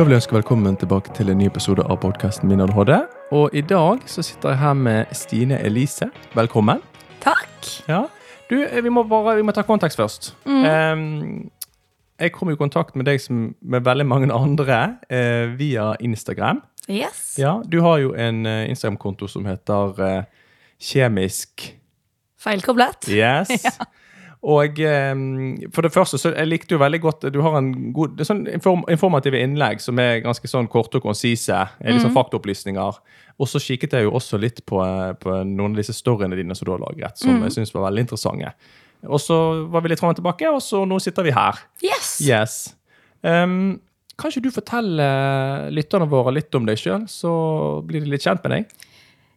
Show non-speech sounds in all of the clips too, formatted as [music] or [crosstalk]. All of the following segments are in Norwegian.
Da vil jeg ønske velkommen tilbake til en ny episode av podkasten Min ADHD. Og i dag så sitter jeg her med Stine Elise. Velkommen. Takk. Ja. Du, vi må bare vi må ta kontekst først. Mm. Um, jeg kom i kontakt med deg som med veldig mange andre uh, via Instagram. Yes. Ja, Du har jo en eh, Instagram-konto som heter uh, Kjemisk Feilkoblet. Yes. [laughs] Og eh, for det første, så jeg likte jo veldig godt Du har en god sånn inform, informative innlegg som er ganske sånn korte og konsise. er Liksom faktaopplysninger. Og så kikket jeg jo også litt på, eh, på noen av disse storyene dine som du har lagret, som jeg syns var veldig interessante. Og så var vi litt fram og tilbake, og så nå sitter vi her. Yes. Yes. Um, kan ikke du fortelle lytterne våre litt om deg sjøl, så blir de litt kjent med deg?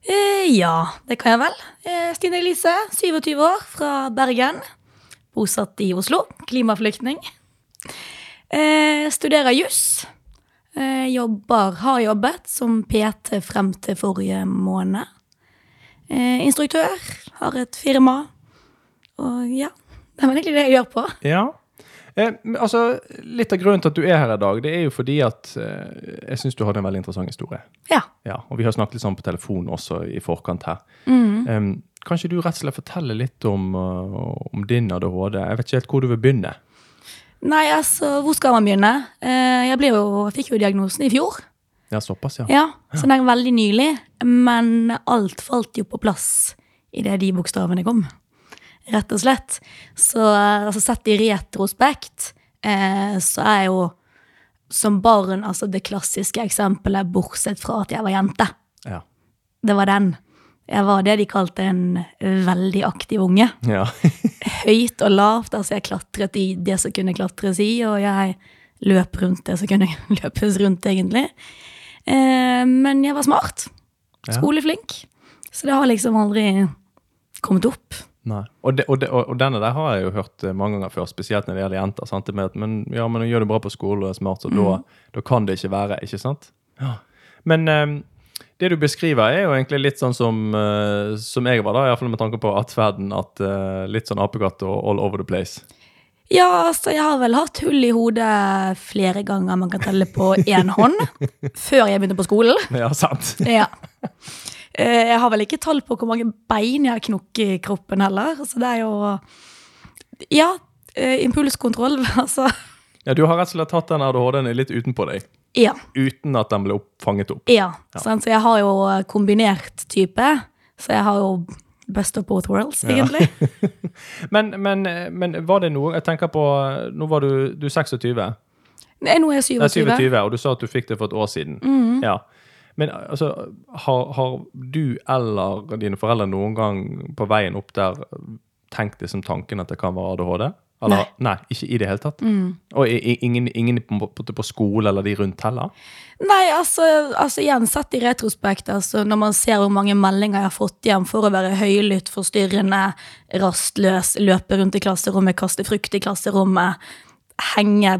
Eh, ja, det kan jeg vel. Eh, Stine Elise, 27 år, fra Bergen. Bosatt i Oslo. Klimaflyktning. Eh, studerer juss. Eh, jobber, har jobbet som PT frem til forrige måned. Eh, instruktør. Har et firma. Og ja, det er vel egentlig det jeg gjør på. Ja. Eh, altså, Litt av grunnen til at du er her i dag, det er jo fordi at eh, jeg syns du hadde en veldig interessant historie. Ja. Ja, Og vi har snakket litt sånn på telefon også i forkant her. Mm. Em, kan ikke du rett og slett fortelle litt om, uh, om din ADHD? Jeg vet ikke helt hvor du vil begynne. Nei, altså, hvor skal man begynne? Eh, jeg, jo, jeg fikk jo diagnosen i fjor. Ja, såpass, ja. Ja, så det er veldig nylig. Men alt falt jo på plass idet de bokstavene kom. Rett og slett. Så altså, sett i retrospekt, eh, så er jeg jo som barn altså det klassiske eksempelet, bortsett fra at jeg var jente. Ja. Det var den. Jeg var det de kalte en veldig aktiv unge. ja. [laughs] Høyt og lavt. Altså, jeg klatret i det som kunne klatres i, og jeg løp rundt det som kunne [laughs] løpes rundt, egentlig. Eh, men jeg var smart. Skoleflink. Så det har liksom aldri kommet opp. Nei. Og, de, og, de, og, denne der har jeg jo hørt eh, mange ganger før, spesielt når det gjelder jenter. Sant? Med at, men, ja, men gjør du bra på skole og er smart, så da, da kan det ikke være. ikke sant? Ja. Men em, det du beskriver, er jo egentlig litt sånn som, uh, som jeg var, da, iallfall med tanke på atferden. At uh, Litt sånn apekatt og all over the place. Ja, altså, jeg har vel hatt hull i hodet flere ganger man kan telle på én hånd. [laughs] før jeg begynte på skolen. Ja, sant? [laughs] Ja. Uh, Jeg har vel ikke tall på hvor mange bein jeg har knukket i kroppen heller. Så det er jo Ja, impulskontroll, [laughs] altså. Ja, Du har rett og slett hatt den ADHD-en litt utenpå deg, Ja. uten at den ble opp, fanget opp. ja. ja. Så jeg har jo kombinert type. Så jeg har jo best of both worlds, egentlig. [laughs] Men, men, men var det noe Jeg tenker på Nå var du, du er 26. Nei, Nå er jeg 27. Nei, 27. 27, og du sa at du fikk det for et år siden. Ja. Men altså, har, har du eller dine foreldre noen gang på veien opp der tenkt det som tanken at det kan være ADHD? Eller, nei. ikke i det hele tatt? Og i, ingen, ingen på, på, på skole eller de rundt heller? Nei, altså, altså igjen, sett i retrospekt, altså, når man ser hvor mange meldinger jeg har fått igjen for å være høylytt, forstyrrende, rastløs, løpe rundt i klasserommet, kaste frukt i klasserommet, henge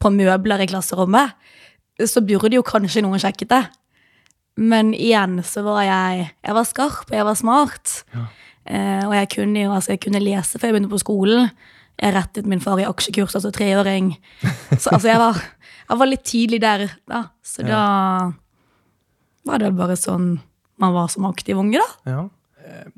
på møbler i klasserommet, så burde jo kanskje noen sjekket det. Men igjen så var jeg Jeg var skarp, og jeg var smart. Eh, og jeg kunne jo altså, jeg kunne lese før jeg begynte på skolen. Jeg rettet min far i aksjekurs, altså treåring. Så altså, jeg var, jeg var litt tidlig der, da. Så da var det bare sånn man var som aktiv unge, da. Ja. Eh,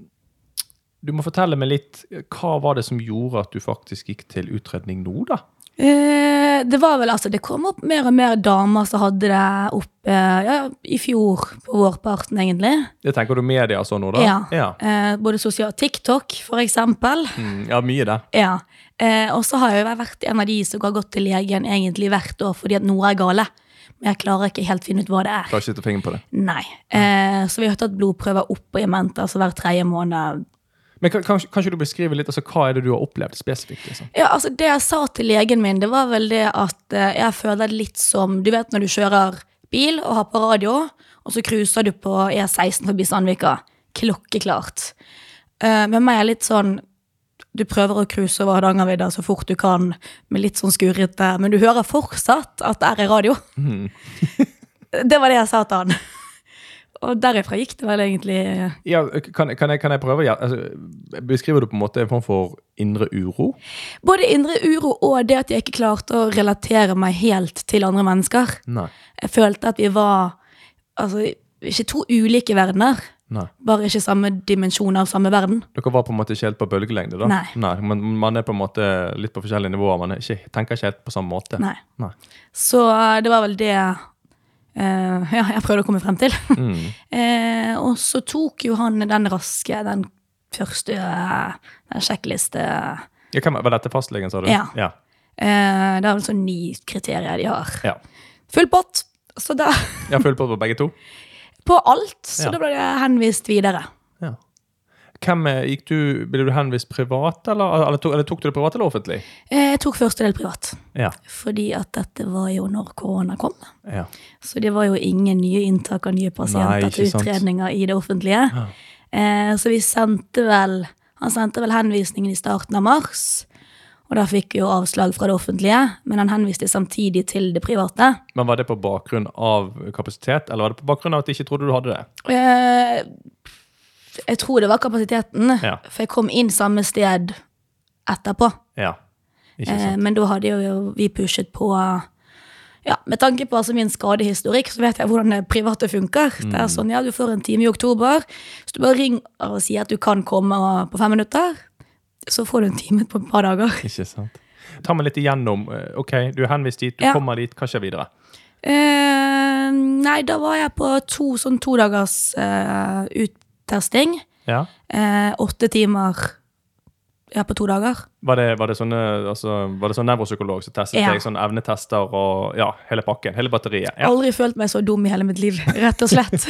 Du må fortelle meg litt Hva var det som gjorde at du faktisk gikk til utredning nå, da? Eh, det var vel altså, det kom opp mer og mer damer som hadde det opp eh, ja, i fjor, på vårparten, egentlig. Det tenker du media sånn nå, da? Ja. Ja, Eh, både sosial TikTok, for eksempel. mm, ja mye det. Ja. Eh, og så har jeg jo vært en av de som har gått til legen egentlig hvert år fordi at noe er gale. Men jeg klarer ikke helt finne ut hva det er. Klarer ikke å fingeren på det. Nei. Eh, så vi har tatt blodprøver opp og i mente, altså hver tredje måned. Men kan, kan, kan ikke du beskrive litt, altså hva er det du har opplevd spesifikt? Liksom? Ja, altså Det jeg sa til legen min, det var vel det at eh, jeg føler det litt som Du vet når du kjører bil og har på radio, og så cruiser du på E16 forbi Sandvika. Klokkeklart. Eh, men meg er litt sånn Du prøver å cruise over Hardangervidda så fort du kan, med litt sånn skurrete, men du hører fortsatt at det er i radio. [laughs] det var det jeg sa til han. og derifra gikk det vel egentlig Ja, kan, kan, jeg, kan jeg prøve? Ja, altså, beskriver du på en måte en form for indre uro? Både indre uro og det at jeg ikke klarte å relatere meg helt til andre mennesker. Nei. Jeg følte at vi var altså, ikke to ulike verdener, Nei. bare ikke samme dimensjon av samme verden. Dere var på en måte ikke helt på bølgelengde, da? Nei. Men man er på en måte litt på forskjellige nivåer. Man ikke, tenker ikke helt på samme måte. Nei. Nei. Så det var vel det Uh, [laughs] ja, jeg prøvde å komme frem til. [laughs] Mm. uh, og så tok jo han den raske, den første uh, den sjekkliste Ja, hvem, var dette fastlegen, sa du? Ja. ja. eh, Det er vel sånn ni kriterier de har. Ja. Full pott! Så da Ja, full pott på begge to. [laughs] På alt. Så Ja. da ble det henvist videre. Ja. Hvem gikk du, Ble du henvist privat, eller, eller, tok, eller tok du det privat eller offentlig? Eh, Jeg tok første del privat. Ja. Fordi at dette var jo når korona kom. ja. Så det var jo ingen nye inntak av nye pasienter Nei, til utredninger sant. i det offentlige. Ja. Eh, så vi sendte vel Han sendte vel henvisningen i starten av mars. Og da fikk jo avslag fra det offentlige, men han henviste samtidig til det private. Men Var det på bakgrunn av kapasitet, eller var det på bakgrunn av at de ikke trodde du hadde det? Jeg, jeg tror det var kapasiteten, Ja. for jeg kom inn samme sted etterpå. Ja. Ikke Eh, sant? men da hadde jo vi pushet på ja, Med tanke på altså min skadehistorikk, så vet jeg hvordan det private funker. Det Mm. er sånn, ja, Du får en time i oktober, så du bare ringer og sier at du kan komme på fem minutter. Så får du en time på et par dager. [laughs] Ikke sant? Ta meg litt igjennom. eh, Ok, du er henvist dit, du Ja. kommer dit. Hva skjer videre? Eh, nei, da var jeg på to, sånn to dagers eh, uttesting. Ja. Eh, åtte timer ja, på to dager. Var det, var det sånne altså, Var det sånn nevropsykolog som testet Ja. deg? Sånn evnetester og ja, hele pakken? Hele batteriet? Ja. Aldri følt meg så dum i hele mitt liv, rett og slett.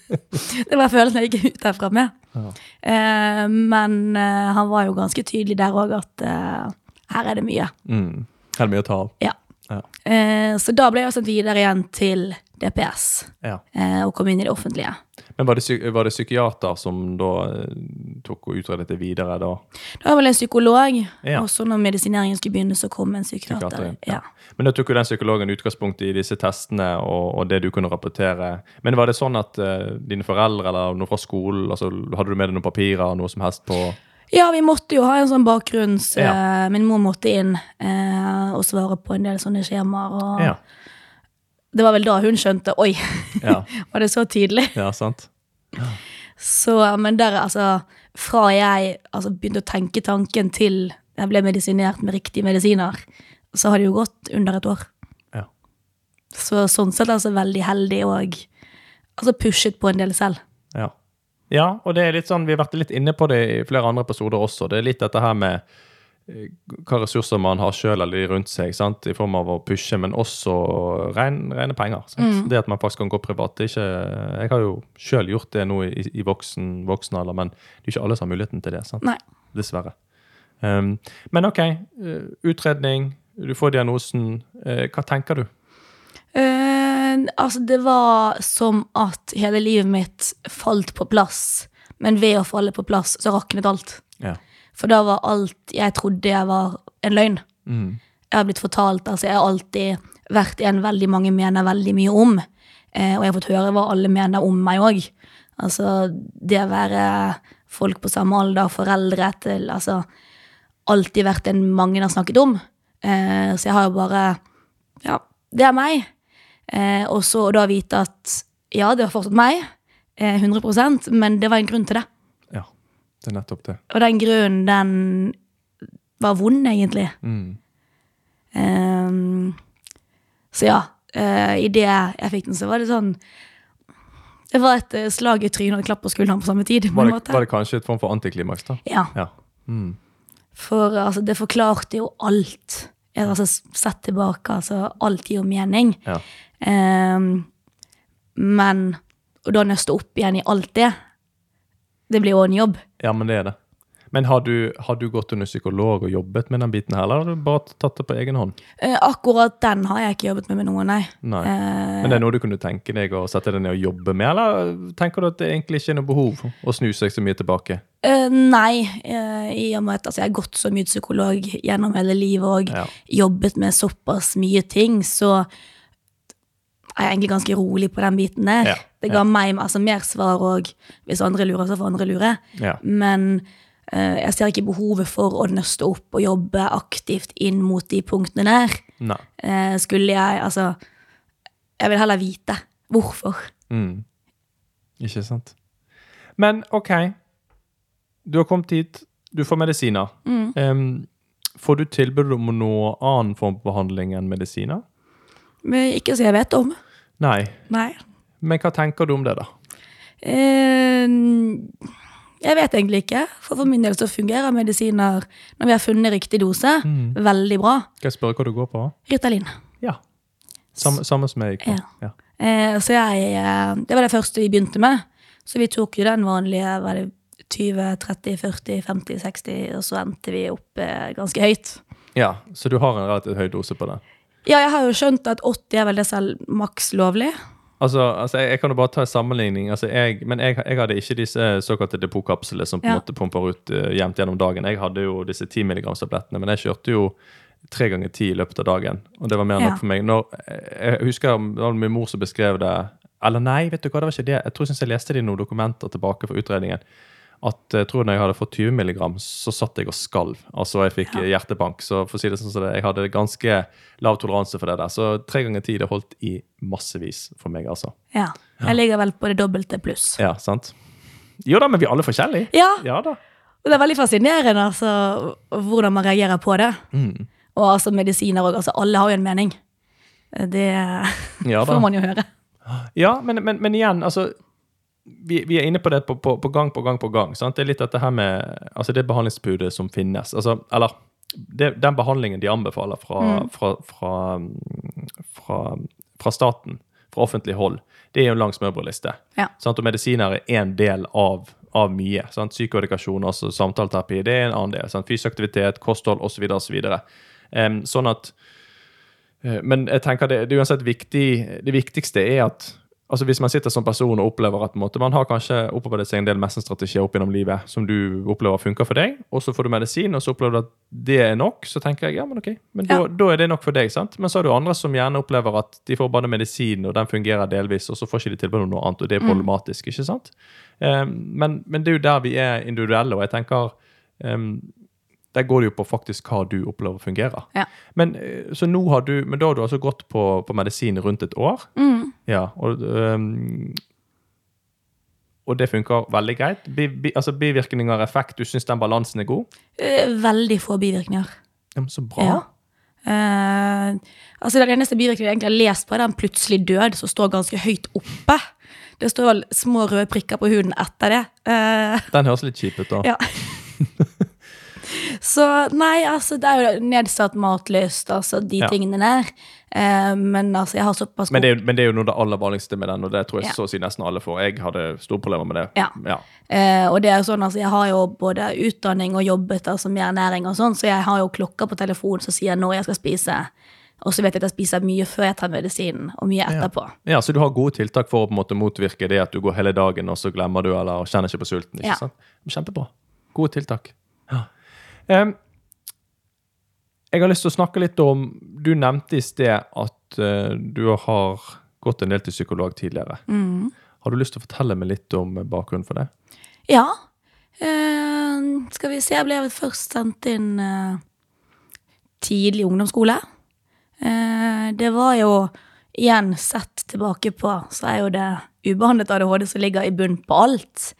[laughs] det var følelsen jeg gikk ut derfra med. Ja. Eh, men eh, han var jo ganske tydelig der òg at eh, her er det mye. Mm. Helt mye å ta av. Ja. Ja. Eh, så da ble jeg sendt videre igjen til DPS Ja. eh, og kom inn i det offentlige. Men var det, var det psykiater som da eh, tok og utredet det videre da? Det var vel en psykolog, Ja. og så når medisineringen skulle begynne, så kom en psykiater. Psykiater, ja. Men da tok jo den psykologen utgangspunkt i disse testene og, og det du kunne rapportere. Men var det sånn at uh, dine foreldre eller noe fra skolen, altså hadde du med deg noen papirer, noe som helst på Ja, vi måtte jo ha en sånn bakgrunns... Ja. Uh, min mor måtte inn uh, og svare på en del sånne skjemaer. Og Ja. Det var vel da hun skjønte Oi, Ja, [laughs] var det så tydelig? ja sant? Så, men der, altså, fra jeg altså, begynte å tenke tanken til jeg ble medisinert med riktige medisiner, så har det jo gått under et år. Ja. Så sånn sett altså veldig heldig og altså pushet på en del selv. Ja. ja, og det er litt sånn, vi har vært litt inne på det i flere andre episoder også. Det er litt dette her med hva ressurser man har sjøl eller de rundt seg, sant? i form av å pushe, men også ren, rene penger. Sant? Det at man faktisk kan gå privat. Det ikke, jeg har jo sjøl gjort det nå i, i voksen, voksen alder, men det er ikke alle som har muligheten til det. Sant? Nei. Dessverre. Um, men OK, eh, utredning, du får diagnosen. Eh, hva tenker du? Uh, altså, det var som at hele livet mitt falt på plass, men ved å falle på plass, så raknet alt. Ja. For da var alt jeg trodde jeg var en løgn. Mm. Jeg har blitt fortalt, altså jeg har alltid vært en veldig mange mener veldig mye om. Eh, og jeg har fått høre hva alle mener om meg òg. Altså det å være folk på samme alder, foreldre til Altså alltid vært en mange har snakket om. Eh, så jeg har jo bare Ja, det er meg. Eh, og så da vite at ja, det var fortsatt meg, eh, 100% men det var en grunn til det. Det er nettopp det. Og den grunnen, den var vond, egentlig. Mm. Um, så ja, uh, i det jeg fikk den, så var det sånn Det var et eh, slag i trynet og et klapp på skulderen på samme tid. på Var det, var det kanskje et form for antiklimaks, da? Ja, Ja. Mm. for altså, det forklarte jo alt. Altså sett tilbake, altså alt gir mening. Ja. Um, men å da nøste opp igjen i alt det, det blir jo en jobb. ja, men det er det. Men har du, har du gått under psykolog og jobbet med den biten her, eller har du bare tatt det på egen hånd? Eh, akkurat den har jeg ikke jobbet med med noen, nei. Nei. Eh, Men det er noe du kunne tenke deg å sette deg ned og jobbe med, eller tenker du at det egentlig ikke er noe behov å snu seg så mye tilbake? Eh, nei, eh, i og med at altså, jeg har gått så mye psykolog gjennom hele livet og Ja. jobbet med såpass mye ting, så er jeg egentlig ganske rolig på den biten der. Ja, Det ga meg altså, mer svar òg. Hvis andre lurer, så får andre lure. Ja. Men uh, jeg ser ikke behovet for å nøste opp og jobbe aktivt inn mot de punktene der. Eh, skulle jeg Altså, jeg vil heller vite hvorfor. Mm. Ikke sant. Men OK. Du har kommet hit, du får medisiner. Mm. Um, får du tilbud om noe annen form for behandling enn medisiner? Men ikke så jeg vet om. Nei. Nei. Men hva tenker du om det, da? Eh, jeg vet egentlig ikke. For for min del så fungerer medisiner når vi har funnet riktig dose, Mm. veldig bra. Skal jeg spørre hva du går på? Ritalin. Ja. Samme, samme som jeg. Ja. Ja. Eh, så jeg eh, Det var det første vi begynte med. Så vi tok jo den vanlige var det 20, 30, 40, 50, 60, og så endte vi opp eh, ganske høyt. ja. Så du har en relativt høy dose på det? Ja, jeg har jo skjønt at 80 er vel det som er maks lovlig. Altså, altså jeg, jeg kan jo bare ta en sammenligning. Altså, jeg, men jeg, jeg hadde ikke disse såkalte depotkapslene som på en Ja. måte pumper ut uh, jevnt gjennom dagen. Jeg hadde jo disse 10 mg-tablettene, men jeg kjørte jo tre ganger ti i løpet av dagen. Og det var mer enn Ja. nok for meg. Når, jeg husker det var min mor som beskrev det Eller nei, vet du hva, det var ikke det. Jeg tror jeg, jeg leste det i noen dokumenter tilbake fra utredningen. At jeg tror når jeg hadde fått 20 mg, så satt jeg og skalv. Altså jeg fikk Ja. hjertebank. Så for å si det sånn så det, jeg hadde ganske lav toleranse for det der. Så tre ganger ti det holdt i massevis for meg, altså. Ja. Jeg ligger vel på det dobbelte pluss. Ja, sant? Jo da, men vi er alle forskjellige. Ja, Ja da. og det er veldig fascinerende altså, hvordan man reagerer på det. Mm. Og altså medisiner òg. Altså, alle har jo en mening. Det Ja, får man jo høre. Ja, men, men, men igjen, altså vi, vi er inne på det på, på, på gang på gang på gang. Sant? Det er litt dette her med altså det behandlingsbudet som finnes. Altså, eller det, den behandlingen de anbefaler fra, fra, fra, fra, fra staten, fra offentlig hold, det er jo en lang smørbrødliste. Ja. Og medisiner er en del av, av mye. Sant? Psykoedikasjon, altså samtaleterapi, det er en annen del. Sant? Fysisk aktivitet, kosthold osv. osv. Um, sånn at eh, Men jeg tenker det, det uansett viktig Det viktigste er at altså hvis man sitter som person og opplever at måte, man har kanskje opparbeidet seg en del mestringsstrategier opp gjennom livet som du opplever funker for deg, og så får du medisin, og så opplever du at det er nok, så tenker jeg ja, men ok, men da, Ja. da er det nok for deg. sant? Men så har du andre som gjerne opplever at de får bare medisin, og den fungerer delvis, og så får ikke de tilbud om noe annet, og det er problematisk. ikke sant? Um, men, men det er jo der vi er individuelle, og jeg tenker um, der går det jo på faktisk hva du opplever fungerer. Ja. Men, eh, så nå har du, men da har du altså gått på, på medisin rundt et år. Mm. Ja, og, um, og det funker veldig greit. Bi, bi, altså Bivirkninger effekt, du syns den balansen er god? Eh, Veldig få bivirkninger. Ja, men så bra. Ja. Uh, altså Den eneste bivirkningen jeg egentlig har lest på, er den plutselig død, som står ganske høyt oppe. Det står vel små røde prikker på huden etter det. Uh, Den høres litt kjip ut, da. ja. Så nei, altså det er jo nedsatt matlyst, altså de Ja. tingene der. Eh, men altså, jeg har såpass Men det, er, men det er jo noe av det aller vanligste med den, og det tror jeg Ja. så å si nesten alle får. Jeg hadde store problemer med det. Ja. Ja. Eh, og det er jo sånn, altså, jeg har jo både utdanning og jobbet altså, med ernæring og sånn, så jeg har jo klokka på telefonen som sier når jeg skal spise. Og så vet jeg at jeg spiser mye før jeg tar medisinen, og mye etterpå. ja, Så du har gode tiltak for å på en måte motvirke det at du går hele dagen, og så glemmer du eller kjenner ikke på sulten. ikke Ja. sant? Kjempebra. Gode tiltak. Ja. Em, jeg har lyst til å snakke litt om Du nevnte i sted at uh, du har gått en del til psykolog tidligere. Mm. Har du lyst til å fortelle meg litt om bakgrunnen for det? Ja. Uh, skal vi se, jeg ble først sendt inn uh, tidlig ungdomsskole. Eh, det var jo igjen sett tilbake på, så er jo det ubehandlet ADHD som ligger i bunn på alt.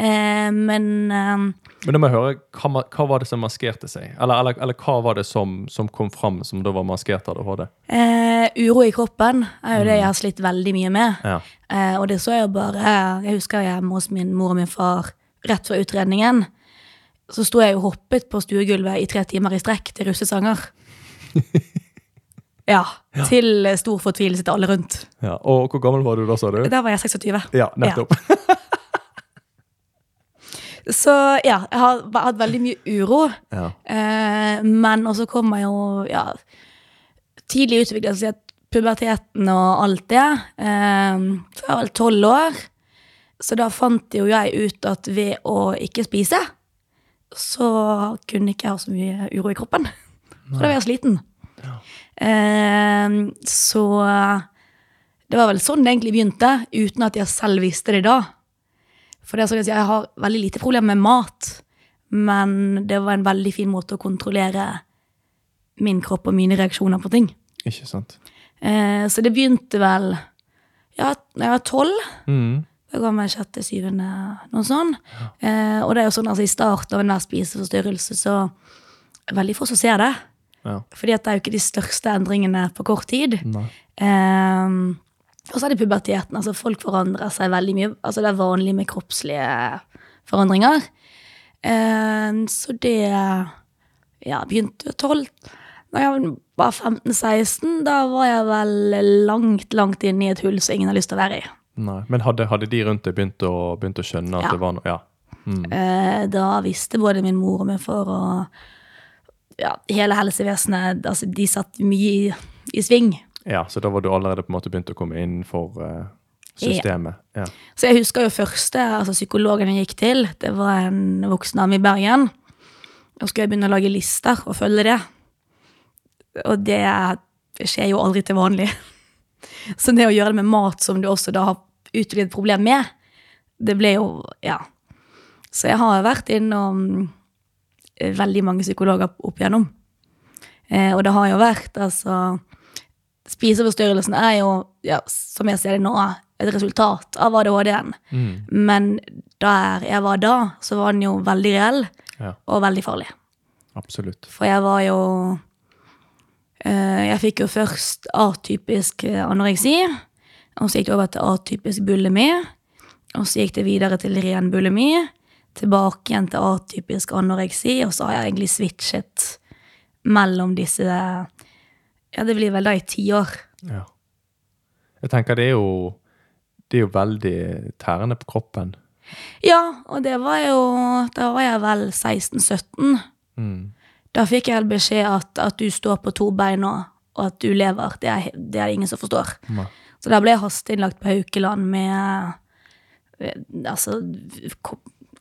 Eh, men eh, Men da må jeg høre, hva, hva var det som maskerte seg? Eller, eller, eller hva var det som, som kom fram som da var maskert ADHD? eh, uro i kroppen er jo det jeg har slitt veldig mye med. Ja. Eh, og det så jeg jo bare Jeg husker hjemme hos min mor og min far rett før utredningen. Så sto jeg og hoppet på stuegulvet i tre timer i strekk til russesanger. [laughs] ja. Til stor fortvilelse til alle rundt. ja. Og hvor gammel var du da, sa du? Da var jeg 26. Ja, nettopp. Så ja, jeg har hatt veldig mye uro. Ja. Eh, men også kom jeg jo ja, tidlig utviklelse, puberteten og alt det. Eh, så jeg var vel tolv år. Så da fant jo jeg ut at ved å ikke spise, så kunne ikke jeg ha så mye uro i kroppen. For da var jeg sliten. Eh, så det var vel sånn det egentlig begynte, uten at jeg selv visste det da. For det er sånn at jeg har veldig lite problemer med mat, men det var en veldig fin måte å kontrollere min kropp og mine reaksjoner på ting. Ikke sant? Eh, så det begynte vel ja, da jeg var tolv. Mm. Da ga meg sjette, syvende, noe sånt. Eh, og det er jo sånn, altså i starten av enhver spiseforstyrrelse, så er det veldig få som ser det. Ja. Fordi at det er jo ikke de største endringene på kort tid. Nei. Eh, og så er det puberteten. altså Folk forandrer seg veldig mye. altså Det er vanlig med kroppslige forandringer. Eh, så det ja, begynte tolv. Da jeg var 15-16, da var jeg vel langt, langt inne i et hull som ingen har lyst til å være i. Nei. Men hadde, hadde de rundt deg begynt begynt å skjønne at Ja. det var noe Ja. Mm. Eh, da visste både min mor og min far og ja, hele helsevesenet altså De satt mye i, i sving. Ja, så da var du allerede på en måte begynt å komme innenfor for systemet. Ja. Så jeg husker jo første altså psykologen jeg gikk til. Det var en voksen dame i Bergen. Og skulle jeg begynne å lage lister og følge det. Og det skjer jo aldri til vanlig. [laughs] Så det å gjøre det med mat som du også da har utviklet et problem med, det ble jo Ja. Så jeg har vært innom eh, veldig mange psykologer opp igjennom. Eh, og det har jo vært altså Spiseforstyrrelsen er jo, ja, som jeg ser det nå, et resultat av ADHD-en. Mm. Men der jeg var da, så var den jo veldig reell ja, og veldig farlig. absolutt. For jeg var jo eh, Jeg fikk jo først atypisk eh, anoreksi. Og så gikk det over til atypisk bulimi. Og så gikk det videre til ren bulimi. Tilbake igjen til atypisk anoreksi. Og så har jeg egentlig switchet mellom disse Ja, det blir vel da i ti år. Ja. Jeg tenker det er jo Det er jo veldig tærende på kroppen. Ja, og det var jo Da var jeg vel 16-17. Mm. Da fikk jeg beskjed at, at du står på to bein og, og at du lever. Det er, det er ingen som forstår. Ne. Så da ble jeg hasteinnlagt på Haukeland med eh, altså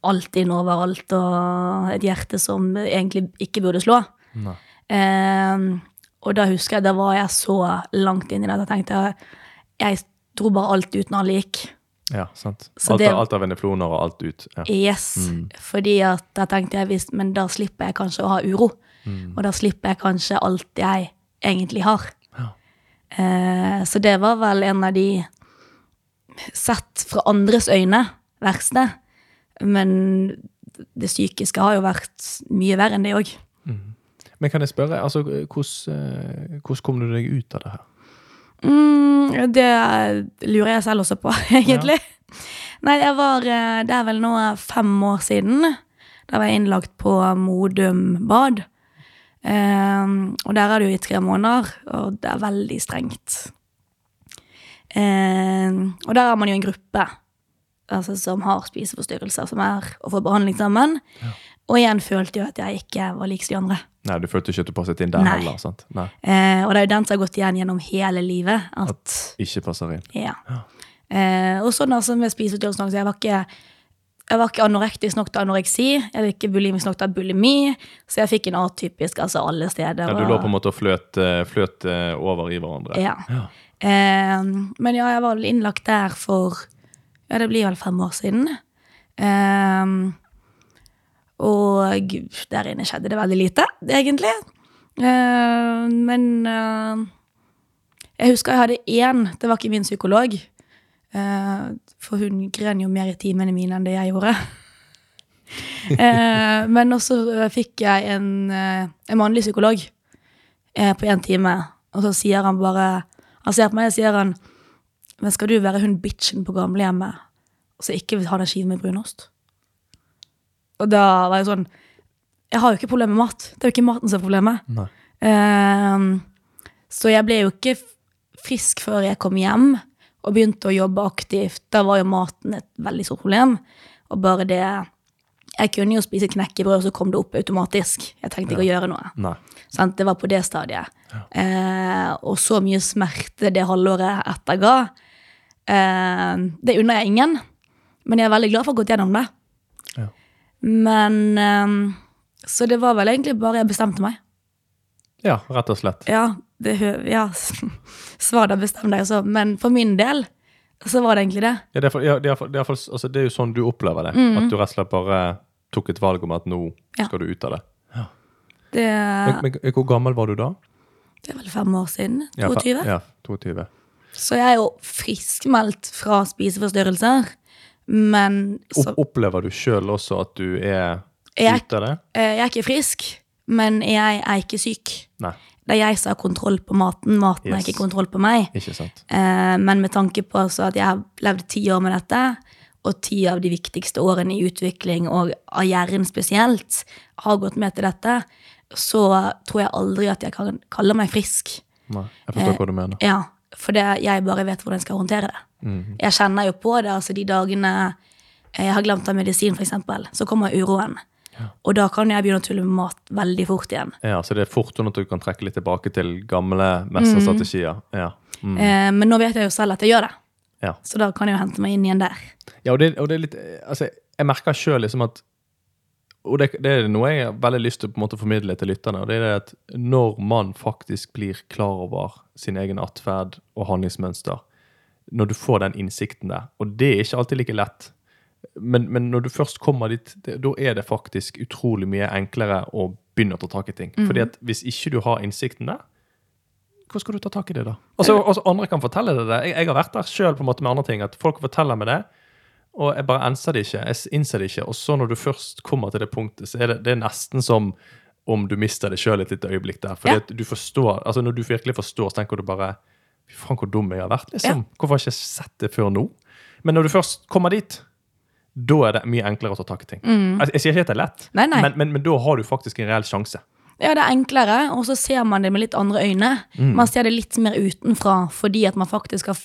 alt inn overalt og et hjerte som egentlig ikke burde slå. Eh, og da husker jeg, da var jeg så langt inn i det at jeg tenkte jeg dro bare alt ut når han gikk. Ja, sant. Alt, det- av- alt av venefloner og alt ut. Ja. Yes. Fordi at da tenkte jeg visst, men da slipper jeg kanskje å ha uro. Og da slipper jeg kanskje alt jeg egentlig har. Ja. Eh, så det var vel en av de sett fra andres øyne verste. Men det psykiske har jo vært mye verre enn det òg. Men kan jeg spørre, altså, hvordan, eh, hvordan kom du deg ut av det her? Mm, det lurer jeg selv også på, [laughs] egentlig. Nei, jeg var eh, Det er vel nå fem år siden. Da var jeg innlagt på Modum bad. Um, og der er det jo i tre måneder, og det er veldig strengt. Um, og der er man jo en gruppe altså, som har spiseforstyrrelser, som er å få behandling sammen. Og igjen følte jo at jeg ikke var lik de andre. Nei, du følte ikke at du passet inn der Nei. heller? sant? Nei, Eh, og det er jo den som har gått igjen gjennom hele livet. at Ikke passer inn. Ja. Eh, og sånn altså med spiseforstyrrelser så jeg var ikke jeg var ikke anorektisk nok til anoreksi, jeg var ikke bulimisk nok til bulimi, så jeg fikk en atypisk altså alle steder. Ja, du lå på en måte og fløt, eh, fløt eh, over i hverandre. Ja. Eh, men ja, jeg var innlagt der for Ja, det blir vel fem år siden. Um, og der inne skjedde det veldig lite, egentlig. Uh, men uh, jeg husker jeg hadde én, det var ikke min psykolog. Uh, for hun gren jo mer i timene mine enn det jeg gjorde. [laughs] eh, men også fikk jeg en, en mannlig psykolog på én time, og så sier han bare Han ser på meg og sier han Men skal du være hun bitchen på gamlehjemmet så ikke vil ha den skiven med brunost? Og da var jeg sånn Jeg har jo ikke problemer med mat. Det er jo ikke maten som er problemet. Ehm, så jeg ble jo ikke frisk før jeg kom hjem og begynte å jobbe aktivt. Da var jo maten et veldig stort problem. Og bare det Jeg kunne jo spise knekkebrød, og så kom det opp automatisk. Jeg trengte ikke å gjøre noe. Sånn, Det var på det stadiet. Eh, og så mye smerte det halvåret etterga. Eh, det unner jeg ingen, men jeg er veldig glad for å ha gått gjennom det. Ja. Men eh, Så det var vel egentlig bare jeg bestemte meg. Ja, rett og slett. Ja, det Ja, [laughs] svar da, bestem deg, altså. Men for min del så var det egentlig det. Ja, det, er for, ja, det, er for, det, er for, altså, det er jo sånn du opplever det. At du rett og slett bare tok et valg om at nå Ja. skal du ut av det. Det, Men, men hvor gammel var du da? det er vel fem år siden. Ja, fa- 22. Ja, 22. Så jeg er jo friskmeldt fra spiseforstyrrelser. Men så, Opp, opplever du sjøl også at du er Jeg- ute av det? eh, jeg er ikke frisk, men jeg er ikke syk. Nei, Det er jeg som har kontroll på maten. Maten har Yes. ikke kontroll på meg. Eh, men med tanke på at jeg har levd ti år med dette, og ti av de viktigste årene i utvikling, og av hjernen spesielt, har gått med til dette, så tror jeg aldri at jeg kan kalle meg frisk. Nei, jeg forstår hva du mener. Ja, for jeg bare vet hvordan jeg skal håndtere det. Mm. Jeg kjenner jo på det, altså de dagene jeg har glemt av medisin, eksempel, så kommer uroen. Og da kan jeg begynne å tulle med mat veldig fort igjen. Ja, Så det er fort sånn at du kan trekke litt tilbake til gamle mesterstrategier. Ja. Mm. Eh, men nå vet jeg jo selv at jeg gjør det, Ja. så da kan jeg jo hente meg inn igjen der. Ja, og det, og det er litt Altså, jeg merker sjøl liksom at Og det, det er noe jeg har veldig lyst til å på en måte formidle til lytterne. og det er det at Når man faktisk blir klar over sin egen atferd og handlingsmønster, når du får den innsikten der Og det er ikke alltid like lett. Men, men når du først kommer dit, det, da er det faktisk utrolig mye enklere å begynne å ta tak i ting. Fordi at hvis ikke du har innsikten der, hvor skal du ta tak i det da? Altså, altså Andre kan fortelle deg det. Jeg, jeg har vært der sjøl med andre ting. At folk forteller meg det, og jeg bare anser det ikke. Jeg innser det ikke. Og så når du først kommer til det punktet, så er det, det er nesten som om du mister det sjøl et lite øyeblikk der. Fordi Ja. at du forstår, altså Når du virkelig forstår, så tenker du bare Fy faen, hvor dum jeg har vært. liksom. Hvorfor har jeg ikke sett det før nå? Men når du først kommer dit, da er det mye enklere å ta tak i ting. Jeg, jeg sier ikke at det er lett, Nei, nei. Men, men, men da har du faktisk en reell sjanse. Ja, det er enklere, og så ser man det med litt andre øyne. Man ser det litt mer utenfra, fordi at man faktisk har